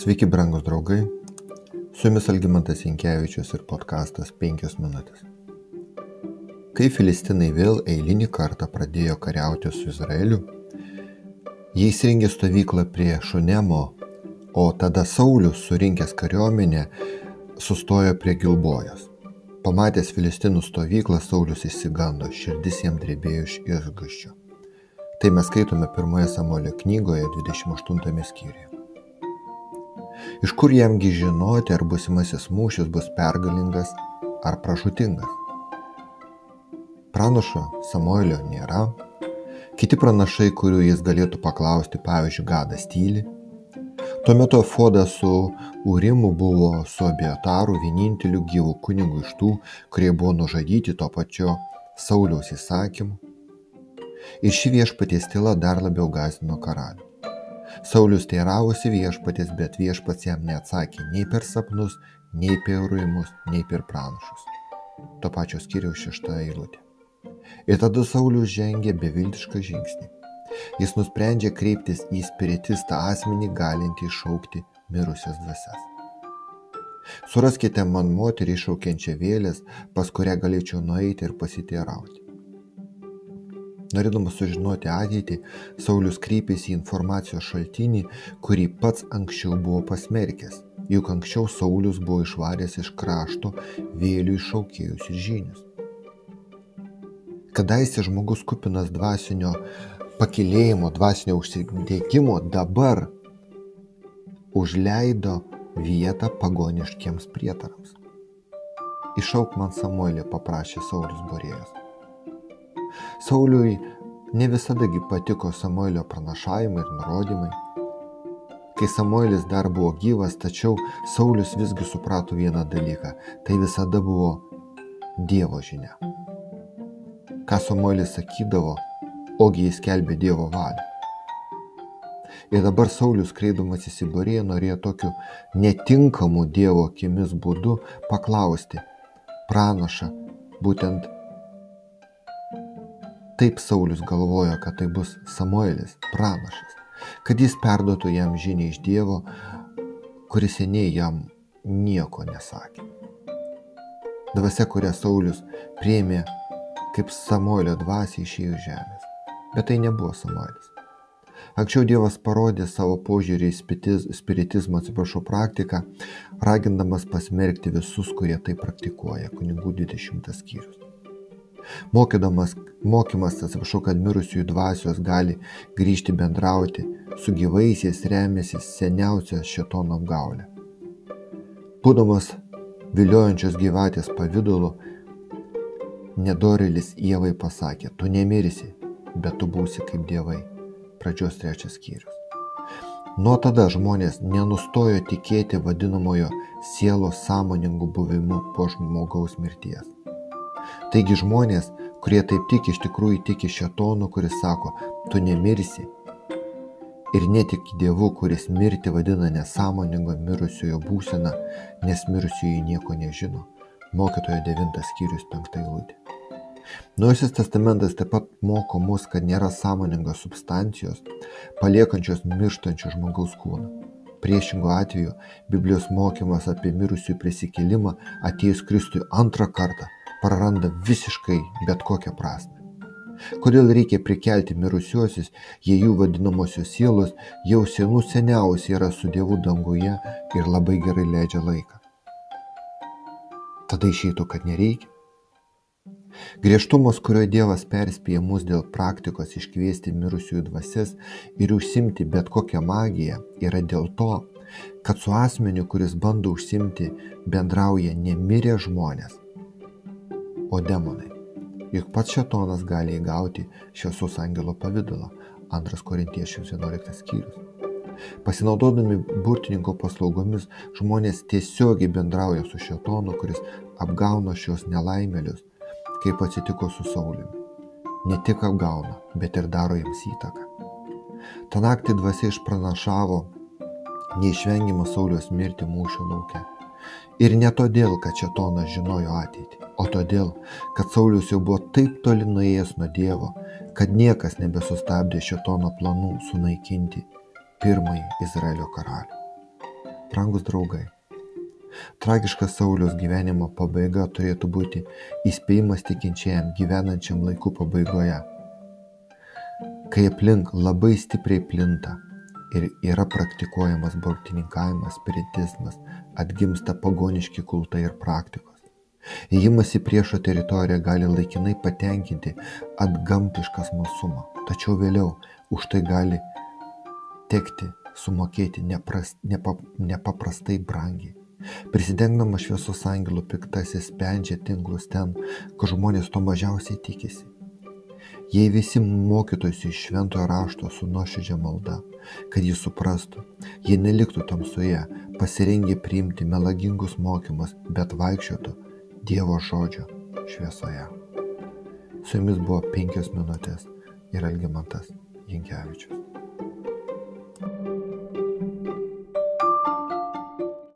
Sveiki, brangūs draugai. Su jumis Algymantas Inkevičius ir podkastas 5 minutės. Kai filistinai vėl eilinį kartą pradėjo kariauti su Izraeliu, jie įsirengė stovyklą prie Šunemo, o tada Saulis, surinkęs kariuomenę, sustojo prie Gilbojos. Pamatęs filistinų stovyklą, Saulis išsigando, širdis jam drebėjo iš išgaščio. Tai mes skaitome pirmoje Samuelio knygoje 28 skyriuje. Iš kur jamgi žinoti, ar busimasis mūšis bus pergalingas ar pražutingas? Pranašo Samuelio nėra. Kiti pranašai, kurių jis galėtų paklausti, pavyzdžiui, Gadas tyli. Tuo metu Fodas su Urimu buvo su Abietaru vieninteliu gyvų kunigų iš tų, kurie buvo nužudyti to pačio Sauliaus įsakymu. Ir ši viešpaties tyla dar labiau gazino karalių. Saulius teiravosi viešpatės, bet viešpats jam neatsakė nei per sapnus, nei per ruimus, nei per pranašus. To pačio skiriaus šešta eilutė. Ir tada Saulius žengė beviltišką žingsnį. Jis nusprendžia kreiptis į spiritistą asmenį galintį iššaukti mirusias dvasias. Suraskite man moterį iššaukiančią vėlės, pas kurią galėčiau nueiti ir pasiteirauti. Norėdamas sužinoti ateitį, Saulis kreipėsi į informacijos šaltinį, kurį pats anksčiau buvo pasmerkęs, juk anksčiau Saulis buvo išvaręs iš krašto vėlių iššaukėjus ir žinius. Kadaise žmogus kupinas dvasinio pakilėjimo, dvasinio užsidėgymo dabar užleido vietą pagoniškiems prietarams. Išauk man Samuelį, paprašė Saulis Borėjas. Sauliui ne visadagi patiko Samuelio pranašavimai ir nurodymai. Kai Samuelis dar buvo gyvas, tačiau Saulis visgi suprato vieną dalyką - tai visada buvo Dievo žinia. Ką Samuelis sakydavo, ogi jis kelbė Dievo valią. Ir dabar Saulis, kreidamas į Siboriją, norėjo tokiu netinkamu Dievo akimis būdu paklausti pranašą, būtent Taip Saulis galvojo, kad tai bus Samuelis, pranašas, kad jis perduotų jam žinią iš Dievo, kuris seniai jam nieko nesakė. Dvasia, kurią Saulis priėmė kaip Samuelio dvasia išėjo žemės. Bet tai nebuvo Samuelis. Anksčiau Dievas parodė savo požiūrį į spiritizmo, atsiprašau, praktiką, ragindamas pasmerkti visus, kurie tai praktikuoja, kunigų 20 skyrius. Mokydamas, mokymas, atsiprašau, kad mirusiųjų dvasios gali grįžti bendrauti su gyvaisiais remiasi seniausia šetono apgaulė. Būdamas viliojančios gyvatės pavydalu, nedorilis Ievai pasakė, tu nemirsi, bet tu būsi kaip dievai. Pradžios trečias skyrius. Nuo tada žmonės nenustojo tikėti vadinamojo sielos sąmoningų buvimu po žmogaus mirties. Taigi žmonės, kurie taip tik iš tikrųjų tiki šetonu, kuris sako, tu nemirsi. Ir netiki Dievu, kuris mirti vadina nesąmoningo mirusiojo būseną, nes mirusioji nieko nežino. Mokytojo 9 skyrius 5 eilutė. Naujasis testamentas taip pat moko mus, kad nėra sąmoningos substancijos, paliekančios mirštančio žmogaus kūną. Priešingo atveju Biblijos mokymas apie mirusiųjų prisikėlimą atėjus Kristui antrą kartą praranda visiškai bet kokią prasme. Kodėl reikia prikelti mirusiuosius, jei jų vadinamosios sielos jau senų seniausiai yra su Dievu danguje ir labai gerai leidžia laiką. Tada išeitų, kad nereikia. Griežtumas, kurio Dievas perspėja mus dėl praktikos iškviesti mirusiųjų dvasias ir užsimti bet kokią magiją, yra dėl to, kad su asmeniu, kuris bando užsimti, bendrauja nemirę žmonės, o demonai. Juk pats šetonas gali įgauti šviesos angelo pavydalą. 2 Korintiečiams 11 skyrius. Pasinaudodami burtininko paslaugomis žmonės tiesiogiai bendrauja su šetonu, kuris apgauna šios nelaimėlius, kaip atsitiko su Sauliumi. Ne tik apgauna, bet ir daro jiems įtaką. Ta naktį dvasia išpranašavo neišvengiamą Saulios mirtį mūšio laukia. Ir ne todėl, kad šetonas žinojo ateitį, o todėl, kad Saulius jau buvo taip toli nuėjęs nuo Dievo, kad niekas nebesustabdė šetono planų sunaikinti pirmąjį Izraelio karalių. Brangus draugai. Tragiška Sauliaus gyvenimo pabaiga turėtų būti įspėjimas tikinčiajam gyvenančiam laikų pabaigoje. Kai aplink labai stipriai plinta ir yra praktikuojamas burtininkavimas, spiritizmas, atgimsta pagoniški kultai ir praktikos. Įjimas į priešo teritoriją gali laikinai patenkinti atgamtišką smalsumą, tačiau vėliau už tai gali tekti sumokėti nepras, nepa, nepaprastai brangiai. Prisidengdamas šviesos angelų piktasis spendžia tinklus ten, kur žmonės to mažiausiai tikisi. Jei visi mokytųsi iš šventojo rašto su nuoširdžia malda, kad jis suprastų, jie neliktų tamsoje, pasirengę priimti melagingus mokymus, bet vaikščiotų Dievo žodžio šviesoje. Su jumis buvo penkios minutės ir Algimantas Jankevičius.